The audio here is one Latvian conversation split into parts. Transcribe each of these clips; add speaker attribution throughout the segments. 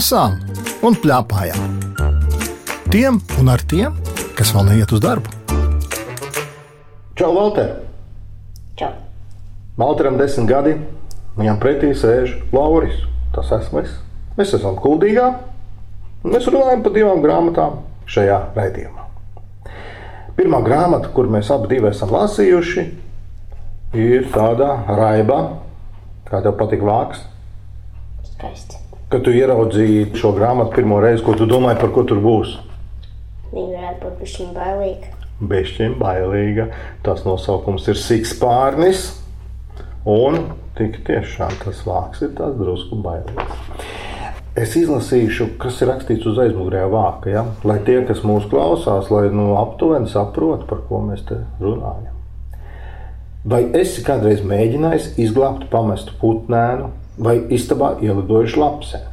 Speaker 1: lasām un plēpājām. Tiem un ar tiem, kas vēl neiet uz darbu.
Speaker 2: Čau, Valter!
Speaker 3: Čau.
Speaker 2: Valteram desmit gadi, viņam pretī sēž Lauris. Tas esmu es. Mēs esam kuldīgā. un Mēs runājam par divām grāmatām šajā raidījumā. Pirmā grāmata, kur mēs abi esam lasījuši, ir tāda raiba, kā tev patīk vāks.
Speaker 3: Skaisti.
Speaker 2: Kad tu ieraudzīji šo grāmatu pirmo reizi, ko tu domāji, par ko tur būs?
Speaker 3: Viņa varētu būt bišķiņ bailīga.
Speaker 2: Bešķiņa bailīga. Tas nosaukums ir Sikspārnis. Un tik tiešām tas vārks ir tāds drusku bailīgs. Es izlasīšu, kas ir rakstīts uz aizmugurējā vāka, ja? lai tie, kas mūs klausās, lai nu, aptuveni saprotu, par ko mēs te runājam. Vai esi kādreiz mēģinājis izglābt pamestu putnēnu vai istabā ielidojušu lapseni?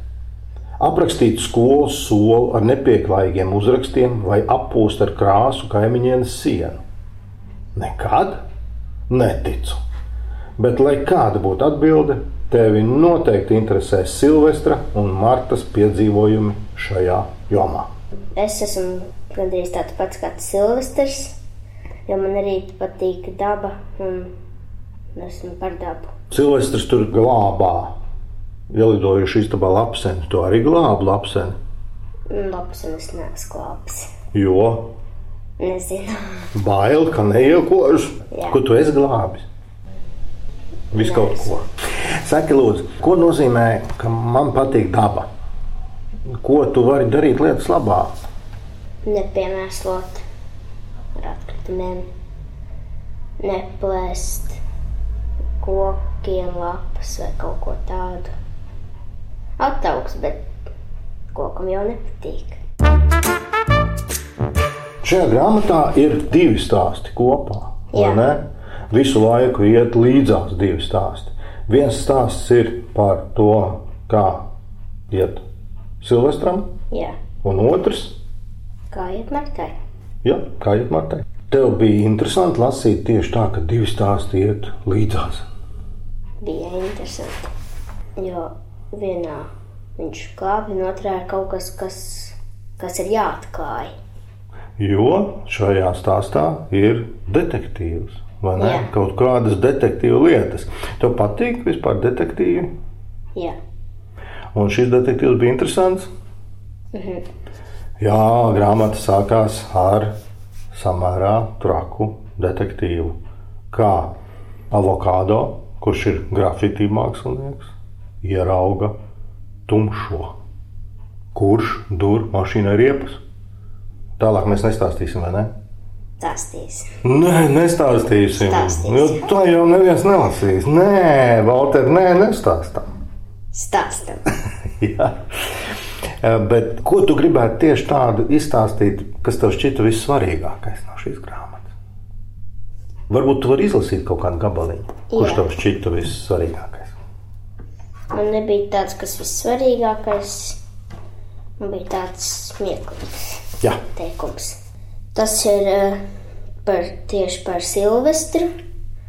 Speaker 2: aprakstīt skolas soli ar nepieklājīgiem uzrakstiem vai appūst ar krāsu kaimiņienes sienu. Nekad? Neticu. Bet, lai kāda būtu atbilde, tevi noteikti interesēs Silvestra un Martas piedzīvojumi šajā jomā.
Speaker 3: Es esmu gandrīz tāds pats kā Silvestris, jo man arī patīk daba un esmu par dabu.
Speaker 2: Silvestris tur glābā, ielidojuši istabā lapseni. Tu arī glābi lapseni,
Speaker 3: Labs un es neesmu klāps.
Speaker 2: jo
Speaker 3: Nezinu.
Speaker 2: bail, ka neiekožas.
Speaker 3: Jā.
Speaker 2: Ko tu esi glābis? Visu kaut ko. Saki, lūdzu, ko nozīmē, ka man patīk daba? Ko tu vari darīt lietas labā?
Speaker 3: Nepiemēslot ar atkritumiem. Neplēst kokiem lapas vai kaut ko tādu. Attaugs, bet kokam jau nepatīk.
Speaker 2: Šajā grāmatā ir divi stāsti kopā.
Speaker 3: Jā.
Speaker 2: Visu laiku iet līdzās divi stāsti. Viens stāsts ir par to, kā iet Silvestram,
Speaker 3: Jā,
Speaker 2: un otrs,
Speaker 3: kā iet Martai?
Speaker 2: ja, kā iet Martai. Tev bija interesanti lasīt tieši tā, ka divi stāsti iet līdzās.
Speaker 3: Bija interesanti. Jo vienā viņš klāpja, un otrā ir kaut kas, kas, kas ir jāatklāj.
Speaker 2: Jo šajā stāstā ir detektīvs. vai ne?
Speaker 3: Jā.
Speaker 2: Kaut kādas detektīvu lietas. Tev patīk vispār detektīvi?
Speaker 3: Jā,
Speaker 2: Un šis detektīvs bija interesants.
Speaker 3: Mhm.
Speaker 2: Jā, grāmata sākās ar samērā traku detektīvu. Kā avokado, kurš ir grafitī mākslinieks, ierauga tumšo, kurš dur mašīnai riepas. Tālāk mēs nestāstīsim, vai ne?
Speaker 3: stāstīs.
Speaker 2: Nē, nestāstīsim.
Speaker 3: Stāstīsim.
Speaker 2: Jo tā jau neviens nelasīs. Nē, Valter, nē, nestāstām.
Speaker 3: Stāstam.
Speaker 2: Jā. Bet ko tu gribētu tieši tādu izstāstīt, kas tev šķita vissvarīgākais no šīs grāmatas? Varbūt tu vari izlasīt kaut kādu gabaliņu, kurš tev šķita vissvarīgākais.
Speaker 3: Man nebija tāds, kas vissvarīgākais. Man bija tāds smieklīgs
Speaker 2: Jā,
Speaker 3: teikums. Tas ir eh, par, tieši par Silvestru,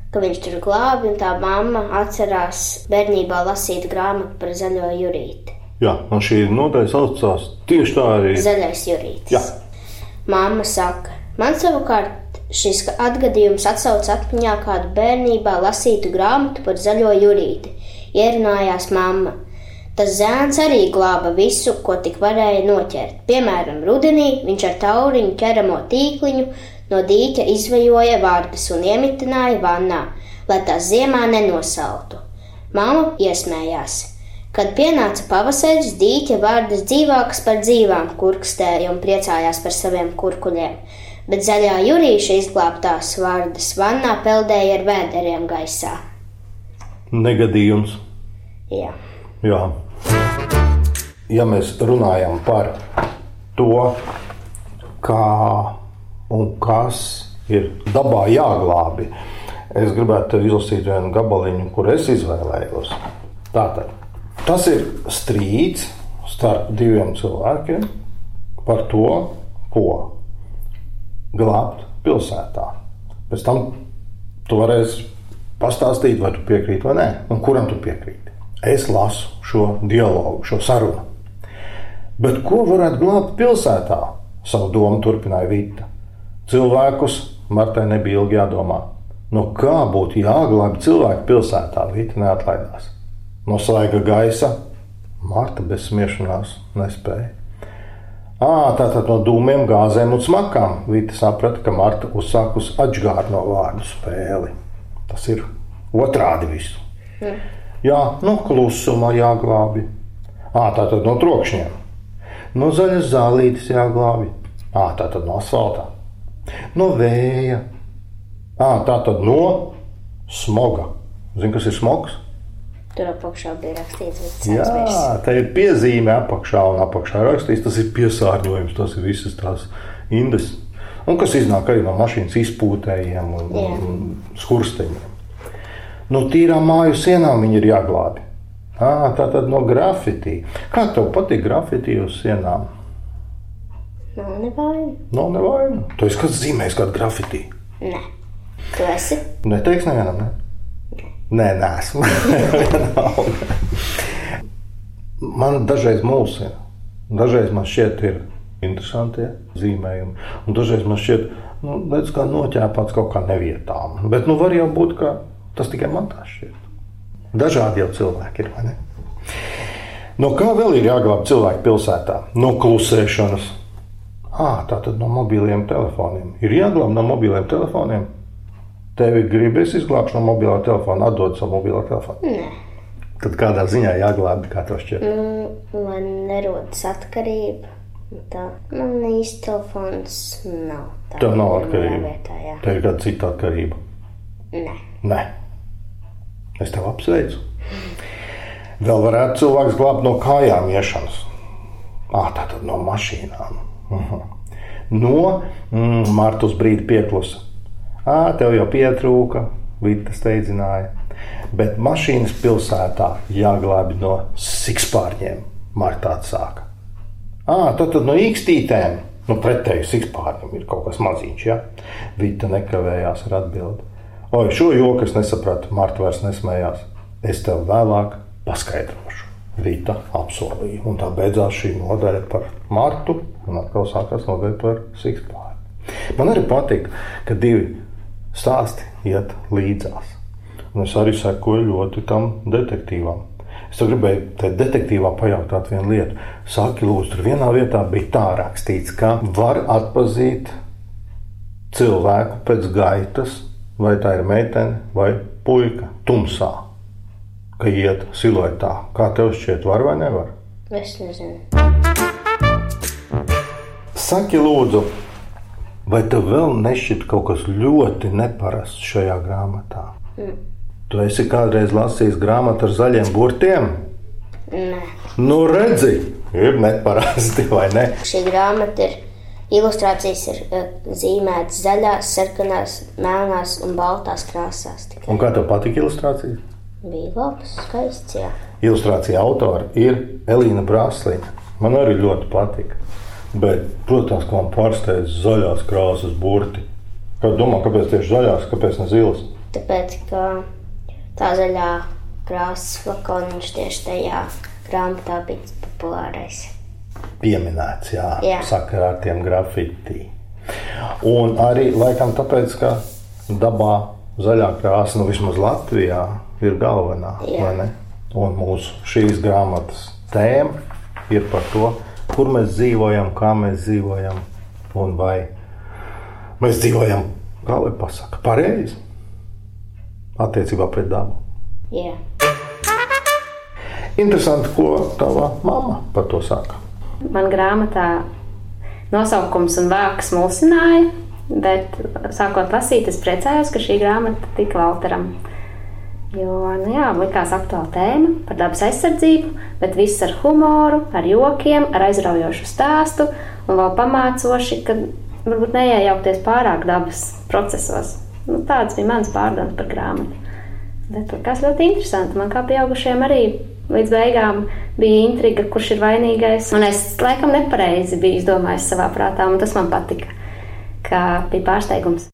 Speaker 3: ka viņš tur glābi, un tā mamma atcerās bērnībā lasīt grāmatu par zaļo jūrīti.
Speaker 2: jā un šī nodaļa saucās tieši tā arī.
Speaker 3: Zaļais jūrītis.
Speaker 2: Jā.
Speaker 3: Māma saka, man savukārt šis atgadījums atsauc atmiņā kādu bērnībā lasītu grāmatu par zaļo jūrīti. Ierunājās mamma. Tas zēns arī glāba visu, ko tik varēja noķert. Piemēram, rudenī viņš ar tauriņu ķeramo tīkliņu no dīķa izvejoja vārdas un iemitināja vannā, lai tās ziemā nenosaltu. Māma iesmējās. Kad pienāca pavasaris, dīķa vārdas dzīvākas par dzīvām, kurkstēja un priecājās par saviem kurkuļiem, bet zaļā jūrīša izglābtās vārdas vannā peldēja ar vēderiem gaisā.
Speaker 2: Negadījums.
Speaker 3: Jā,
Speaker 2: Jā. Ja mēs runājam par to, kā un kas ir dabā jāglābi, es gribētu izlasīt vienu gabaliņu, kur es izvēlējos. Tātad tas ir strīds starp diviem cilvēkiem par to, ko glābt pilsētā. Pēc tam tu varēsi pastāstīt, vai tu piekrīti vai nē, un kuram tu piekrīti. Es lasu šo dialogu, šo sarunu. Bet ko varētu glābt pilsētā? Savu domu turpināja Vita. Cilvēkus Martai nebija ilgi jādomā. No kā būtu jāglābj cilvēku pilsētā, Vita neatlaidās. No svaiga gaisa Marta bez smiešanās nespēja. À, tātad no dūmiem, gāzēm un smakām Vita saprata, ka Marta uzsākusi atgādno vārdu spēli. Tas ir otrādi visu. Mm. Jā, no klusuma jāglābj. À, tātad no trokšņiem. No zaļas zālītes jāglābj. À, tātad no asfaltā. No vēja. À, tātad no smoga. Zini, kas ir smogs?
Speaker 3: Tur apakšā bija rakstīts,
Speaker 2: Jā, tā ir piezīme apakšā un apakšā rakstīts. Tas ir piesārņojums, tas ir visas tās indes. Un kas iznāk arī no mašīnas izpūtējiem un, Jā. un skursteņiem. No tīrām māju sienām viņi ir jāglābj. À, tā tad no grafitī. Kā tev patīk grafitī uz sienām?
Speaker 3: Nav nevaina.
Speaker 2: Nav nevaina. Tu esi kāds zīmējis kādu grafitī?
Speaker 3: Nē. Tu esi?
Speaker 2: Neteiks nevienam, ne? Nē, nesmu. man dažreiz mulsina. Dažreiz man šķiet, ir interesanti zīmējumi. Un dažreiz man šķiet, nu, redz, kā noķēpāts kaut kā nevietām. Bet nu, var jau būt, ka tas tikai man tā šķiet. Dažādi jau cilvēki ir. No kā vēl ir jāglābj cilvēki pilsētā? No klusēšanas. À, tā tad no mobiliem telefoniem. Ir jāglābj no mobiliem telefoniem tevi gribēs izglābt no mobilā telefona, atdot savu mobilo telefonu?
Speaker 3: Nē.
Speaker 2: Tad kādā ziņā jāglābj, kā tev šķiet?
Speaker 3: Mm, man nerodas atkarība. Tā man īsti telefons nav. Tā
Speaker 2: Tev nav atkarība. Vietā, jā. Tev ir kāda cita atkarība?
Speaker 3: Nē.
Speaker 2: Nē. Es tev apsveicu. Vēl varētu cilvēks glābt no kājām iešanas. Ah, tā tad no mašīnām. Uh -huh. No mm, Martus brīdi pieklusa. Ā, tev jau pietrūka, Vita steidzināja. Bet mašīnas pilsētā jāglābj no sikspārņiem, Marta atsāka. Ā, tad, tad no īkstītēm, nu pretēji sikspārņiem ir kaut kas maziņš, ja? Vita nekavējās ar atbildi. Oi, šo joku es nesapratu, Marta vairs nesmējās. Es tev vēlāk paskaidrošu. Vita apsolīja, un tā beidzās šī nodaļa par Martu, un atkal sākās nodaļa par sikspārņu. Man arī patīk, ka divi stāsti iet līdzās. Un es arī sekoju ļoti tam detektīvam. Es gribēju te detektīvā pajautāt vienu lietu. Saki, lūdzu, tur vienā vietā bija tā rakstīts, ka var atpazīt cilvēku pēc gaitas, vai tā ir meitene vai puika, tumsā, ka iet siluetā. Kā tev šķiet, var vai nevar?
Speaker 3: Es nezinu.
Speaker 2: Saki, lūdzu, Vai tev vēl nešķiet kaut kas ļoti neparasts šajā grāmatā? Mm. Tu esi kādreiz lasījis grāmatu ar zaļiem burtiem?
Speaker 3: Nē.
Speaker 2: Nu, redzi, ir neparasti vai ne?
Speaker 3: Šī grāmata ir. Ilustrācijas ir uh, zīmētas zaļās, sarkanās, melnās un baltās krāsās. Tikai.
Speaker 2: Un kā tev patika ilustrācijas?
Speaker 3: Bija labs, skaists. Jā.
Speaker 2: Ilustrācija autora ir Elīna Brāslīna. Man arī ļoti patika. Bet, protams, ka man pārsteidz zaļās krāsas burti. Kā domā, kāpēc tieši zaļās, kāpēc ne zilas?
Speaker 3: Tāpēc, ka tā zaļā krāsas flakoniņš tieši tajā grāmatā bija populārais.
Speaker 2: Pieminēts, jā, jā. sakarā ar tiem grafitī. Un arī laikam tāpēc, ka dabā zaļā krāsa, nu vismaz Latvijā, ir galvenā. Un mūsu šīs grāmatas tēma ir par to, kur mēs dzīvojam, kā mēs dzīvojam, un vai mēs dzīvojam, kā lai pasakā, pareizi attiecībā pret dabu.
Speaker 3: Yeah.
Speaker 2: Interesanti, ko tava mamma par to saka.
Speaker 4: Man grāmatā nosaukums un vārks mulsināja, bet sākot lasīt, es priecājos, ka šī grāmata tika Valteram Jo nu jā, likās aktuāla tēma par dabas aizsardzību, bet viss ar humoru, ar jokiem, ar aizraujošu stāstu un vēl pamācoši, ka varbūt neiejaukties pārāk dabas procesos. Nu, tāds bija mans pārdoms par grāmatu. Bet kas ļoti interesanti, man kā pieaugušiem arī līdz beigām bija intriga, kurš ir vainīgais. Un es laikam nepareizi biju izdomājis savā prātā, un tas man patika, kā bija pārsteigums.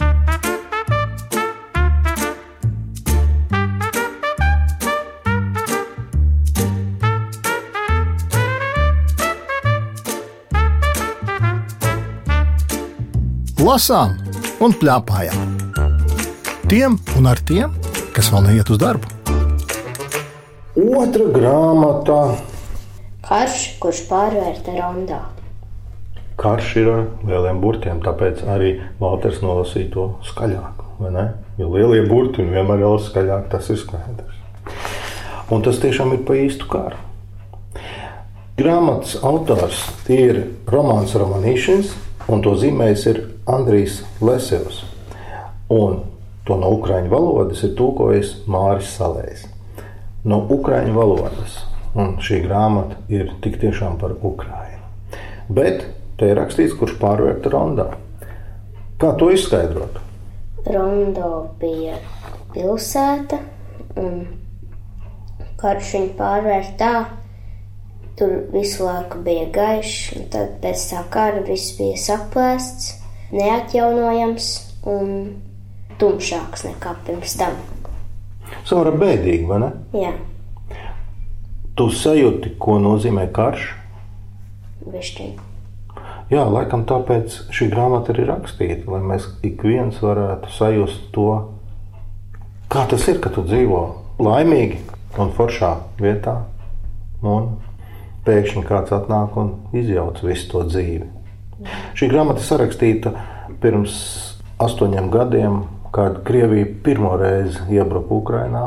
Speaker 1: Lasām un plēpājām. Tiem un ar tiem, kas vēl neiet uz darbu.
Speaker 2: Otra grāmata
Speaker 3: Karš, kurš pārvērta rondā.
Speaker 2: Karš ir ar lieliem burtiem, tāpēc arī Valters nolasīja to skaļāk. vai ne? Jo lielie burti un vienmēr jau skaļāk, tas ir skaidrs. Un tas tiešām ir pa īstu kāru. Grāmatas autors ir Romanis Romanīšins, un to zīmējis ir Andrijs Lesevs. Un to no ukraiņu valodas ir tulkojis Māris Salējs. No ukraiņu valodas. Un šī grāmata ir tik tiešām par Ukrajinu. Bet te ir rakstīts, kurš pārvērta rondā. Kā to izskaidrot?
Speaker 3: Rondo bija pilsēta, un karš viņu pārvērta tā. Tur visu laiku bija gaišs, un tad pēc tā kara viss bija saplēsts, neatjaunojams un tumšāks nekā pirms tam.
Speaker 2: Samara bēdīgi, vai ne?
Speaker 3: Jā,
Speaker 2: Tu sajūti, ko nozīmē karš?
Speaker 3: višķiņ.
Speaker 2: Jā, laikam tāpēc šī grāmata ir rakstīta, lai mēs ik viens varētu sajust to, kā tas ir, ka tu dzīvo laimīgi un foršā vietā, un pēkšņi kāds atnāk un izjauc visu to dzīvi. Šī grāmata sarakstīta pirms astoņiem gadiem, kad Krievija pirmo reizi iebruka Ukrajinā.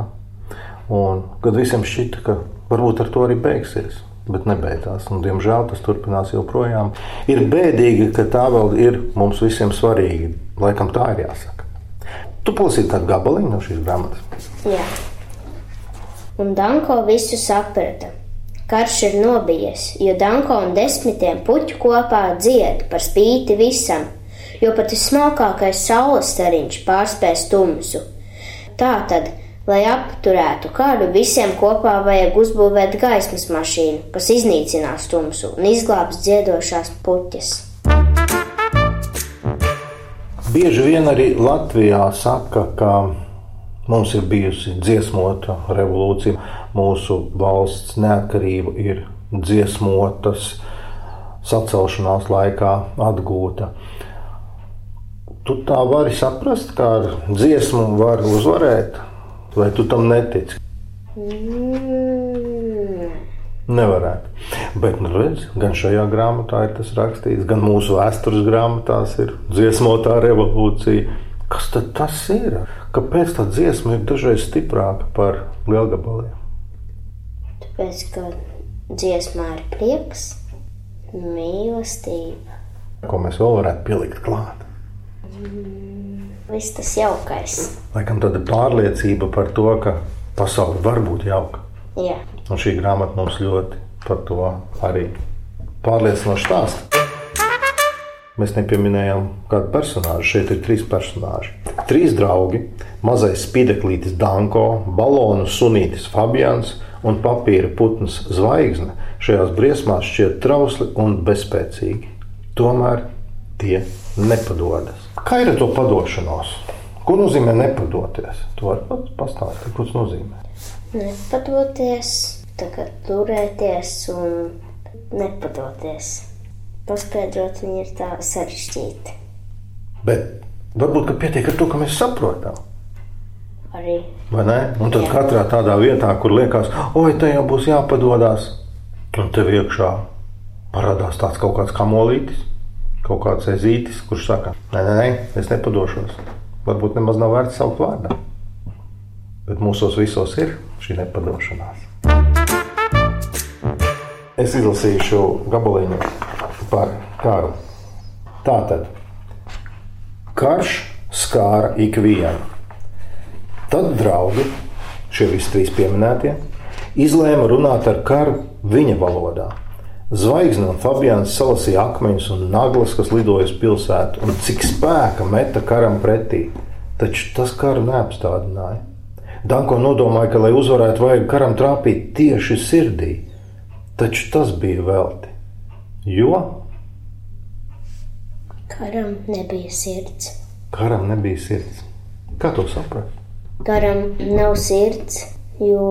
Speaker 2: Kad visiem šķita, ka varbūt ar to arī beigsies, bet nebeidzās. Un, diemžēl tas turpinās joprojām. Ir bēdīgi, ka tā vēl ir mums visiem svarīga. Laikam tā ir jāsaka. Tu palasīji kādu gabaliņu no šīs grāmatas.
Speaker 3: Jā. Un Danko visu saprata. Karš ir nobijies, jo Danko un desmitiem puķu kopā dzied par spīti visam, jo pat vismalkākais saules stariņš pārspēs tumsu. Tātad, lai apturētu karu, visiem kopā vajag uzbūvēt gaismas mašīnu, kas iznīcinās tumsu un izglābs dziedošās puķes.
Speaker 2: Bieži vien arī Latvijā saka, ka mums ir bijusi dziesmota revolūcija, mūsu valsts neatkarība ir dziesmotas, sacelšanās laikā atgūta. Tu tā vari saprast, kā ar dziesmu var uzvarēt, vai tu tam netici?
Speaker 3: Mm.
Speaker 2: Nevarētu. Bet, nu, redz, gan šajā grāmatā ir tas rakstīts, gan mūsu vēstures grāmatās ir dziesmotā revolūcija. Kas tad tas ir? Kāpēc tā dziesma ir dažreiz stiprāka par lielgabaliem?
Speaker 3: Tāpēc, ka dziesmā ir prieks, mīlestība,
Speaker 2: Ko mēs vēl varētu pielikt klāt?
Speaker 3: viss tas jaukais.
Speaker 2: Laikam tāda pārliecība par to, ka pasaule var būt jauka.
Speaker 3: Jā,
Speaker 2: Un šī grāmata mums ļoti par to arī pārliecinoši stāsta. Mēs nepieminējām kādu personāžu. Šeit ir trīs personāļi. Trīs draugi, mazais spideklītis Danko, balonu sunītis Fabians un papīra putns Zvaigzne šajās briesmās šķiet trausli un bezspēcīgi. Tomēr tie nepadodas. Kā ir ar to padošanos? Ko nozīmē nepadoties? To var pats pastāstīt, ko tas nozīmē.
Speaker 3: nepadoties, tagad turēties un nepadoties. Paskaidrot viņu ir tā sarežģīti.
Speaker 2: Bet varbūt pietiek ar to, ka mēs saprotam.
Speaker 3: Arī
Speaker 2: Vai ne? Un tad
Speaker 3: Jā.
Speaker 2: katrā tādā vietā, kur liekas, oi, te jau būs jāpadodas, un tev iekšā parādās tāds kaut kāds kamolītis, kaut kāds ezītis, kurš saka, nē, nē, nē, es nepadošos. Varbūt nemaz nav vērts saukt vārdā. Bet mūsos visos ir šī nepadošanās. Es izlasīšu gabaliņu par karu. Tātad karš skāra ikvienu. Tad draugi, šie visi trīs pieminētie, izlēma runāt ar karu viņa valodā. Zvaigzne un Fabians salasīja akmeņus un naglas, kas lidoja uz pilsētu, un cik spēka meta karam pretī. Taču tas karu neapstādināja. Danko nodomāja, ka, lai uzvarētu, vajag karam trāpīt tieši sirdī, taču tas bija velti. Jo
Speaker 3: karam nebija sirds.
Speaker 2: karam nebija sirds. Kā to saprast?
Speaker 3: Karam nav sirds, jo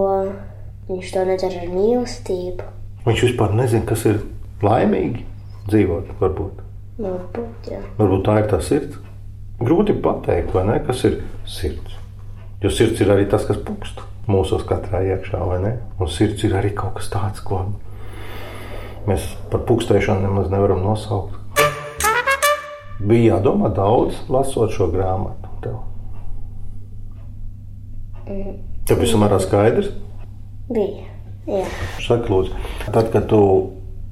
Speaker 3: viņš to nedara ar mīlestību.
Speaker 2: Viņš vispār nezina, kas ir laimīgi dzīvot. Varbūt.
Speaker 3: Varbūt, jā.
Speaker 2: Varbūt tā ir tā sirds. Grūti pateikt, vai ne, kas ir sirds. Jo sirds ir arī tas, kas pukst mūsos katrā iekšā, vai ne? Un sirds ir arī kaut kas tāds, ko mēs par pukstēšanu nemaz nevaram nosaukt. Bija jādomā daudz, lasot šo grāmatu. Tev, tev visam ir skaidrs.
Speaker 3: Bija. Jā.
Speaker 2: Saka, lūdzu, tad, kad tu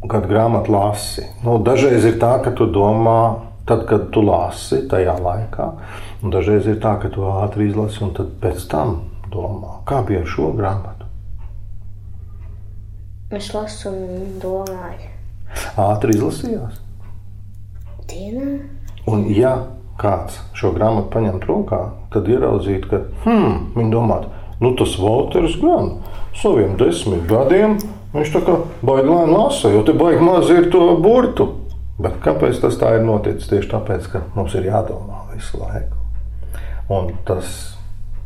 Speaker 2: kad grāmatu lasi, nu, dažreiz ir tā, ka tu domā, tad, kad tu lasi tajā laikā, un dažreiz ir tā, ka tu ātri izlasi un pēc tam domā, kā bija ar šo grāmatu.
Speaker 3: Es lasu un domāju.
Speaker 2: Ātri izlasījās.
Speaker 3: Dienā?
Speaker 2: Un, ja kāds šo grāmatu paņemt rokā, tad ieraudzītu, ka hmm, viņi domātu, nu tas Walters gan saviem desmit gadiem viņš tā kā baigi lēni lasa, jo te baigi maz ir to burtu. Bet kāpēc tas tā ir noticis? Tieši tāpēc, ka mums ir jādomā visu laiku. Un tas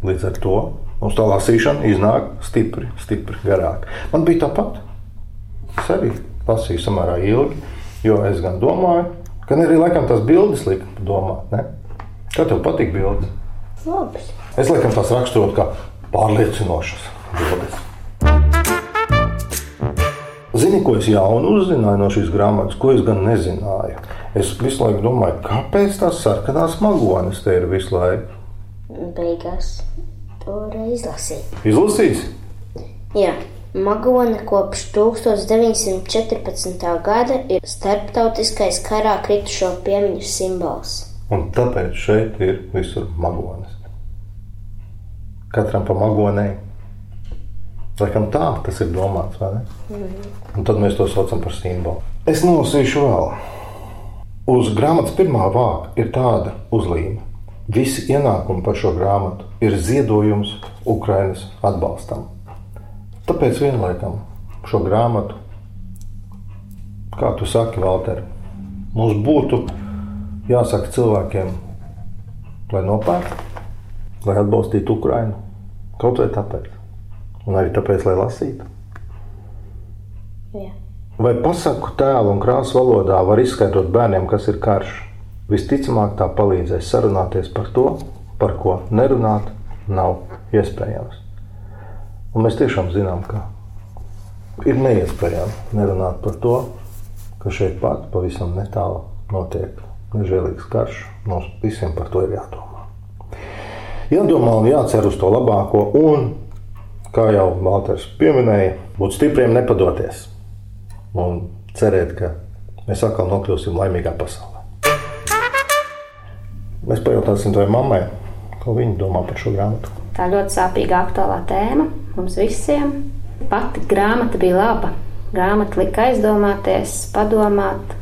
Speaker 2: līdz ar to mums tā lasīšana iznāk stipri, stipri garāk. Man bija tāpat. Es arī lasīju samērā ilgi, jo es gan domāju, gan arī laikam tās bildes lika domāt. Ne? Kā tev patīk bildes?
Speaker 3: Labs.
Speaker 2: Es laikam tās raksturotu kā pārliecinošas bildes. Zini, ko es jaunu uzzināju no šīs grāmatas, ko es gan nezināju. Es visu laiku domāju, kāpēc tās sarkanās magones te ir visu laiku.
Speaker 3: Beigās to izlasīt.
Speaker 2: Izlasīs?
Speaker 3: Jā. Magona kopš 1914. gada ir starptautiskais karā kritušo piemiņu simbols.
Speaker 2: Un tāpēc šeit ir visur magones. Katram pa magonei. Laikam tā tas ir domāts, vai ne? Mm. Un tad mēs to saucam par simbolu. Es nolasīšu vēl. Uz grāmatas pirmā vāka ir tāda uzlīme. Visi ienākumi par šo grāmatu ir ziedojums Ukrainas atbalstam. Tāpēc vienlaikam šo grāmatu, kā tu saki, Valter, mums būtu jāsaka cilvēkiem, lai nopērk, lai atbalstītu Ukrainu. Kaut vai tāpēc. Un arī tāpēc, lai lasītu.
Speaker 3: Jā.
Speaker 2: Vai pasaku tēlu un krāsu valodā var izskaidrot bērniem, kas ir karš? Visticamāk, tā palīdzēs sarunāties par to, par ko nerunāt nav iespējams. Un mēs tiešām zinām, ka ir neiespējami nerunāt par to, ka šeit pat pavisam netālu notiek nežēlīgs karš. Mums visiem par to ir jādomā. Jādomā un jācer uz to labāko, un, kā jau Valters pieminēja, būt stipriem nepadoties un cerēt, ka mēs atkal nokļūsim laimīgā pasaulē. Mēs pajautāsim tavai mammai, ko viņa domā par šo grāmatu.
Speaker 4: Tā ļoti sāpīga aktuālā tēma mums visiem. Pati grāmata bija laba. Grāmata lika aizdomāties, padomāt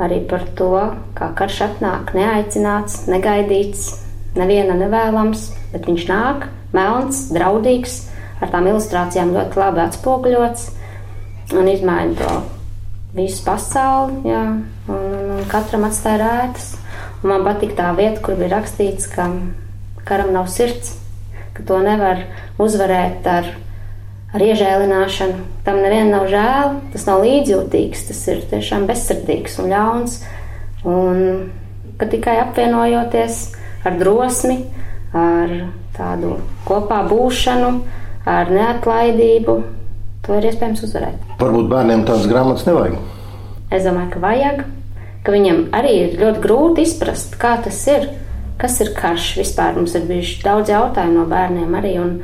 Speaker 4: arī par to, kā karš atnāk neaicināts, negaidīts, neviena nevēlams, bet viņš nāk, melns, draudīgs, ar tām ilustrācijām ļoti labi atspoguļots un izmaina to visu pasauli. Jā, un, un, katram atstāja rētas. Un man patīk tā vieta, kur bija rakstīts, ka karam nav sirds, ka to nevar uzvarēt ar, ar iežēlināšanu. Tam nevienam nav žēl, tas nav līdzjūtīgs, tas ir tiešām bezsirdīgs un ļauns. Un ka tikai apvienojoties ar drosmi, ar tādu kopā būšanu, ar neatlaidību, to ir iespējams uzvarēt.
Speaker 2: Varbūt bērniem tādas grāmatas nevajag.
Speaker 4: Es domāju, ka vajag, ka viņam arī ir ļoti grūti izprast, kā tas ir, kas ir karš. Vispār mums ir bijuši daudz jautājumu no bērniem arī, un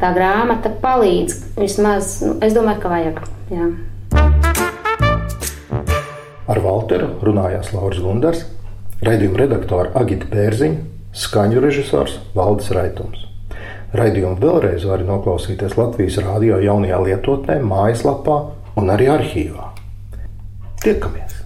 Speaker 4: tā grāmata palīdz vismaz, nu, es domāju, ka vajag. Jā.
Speaker 2: Ar Walteru runājās Lauris Gundars, raidījuma redaktora Agita Pērziņa, skaņu režisors Valdis Raitums. Raidījumu vēlreiz var noklausīties Latvijas rādio jaunajā lietotnē, mājaslapā un arī arhīvā. Tiekamies!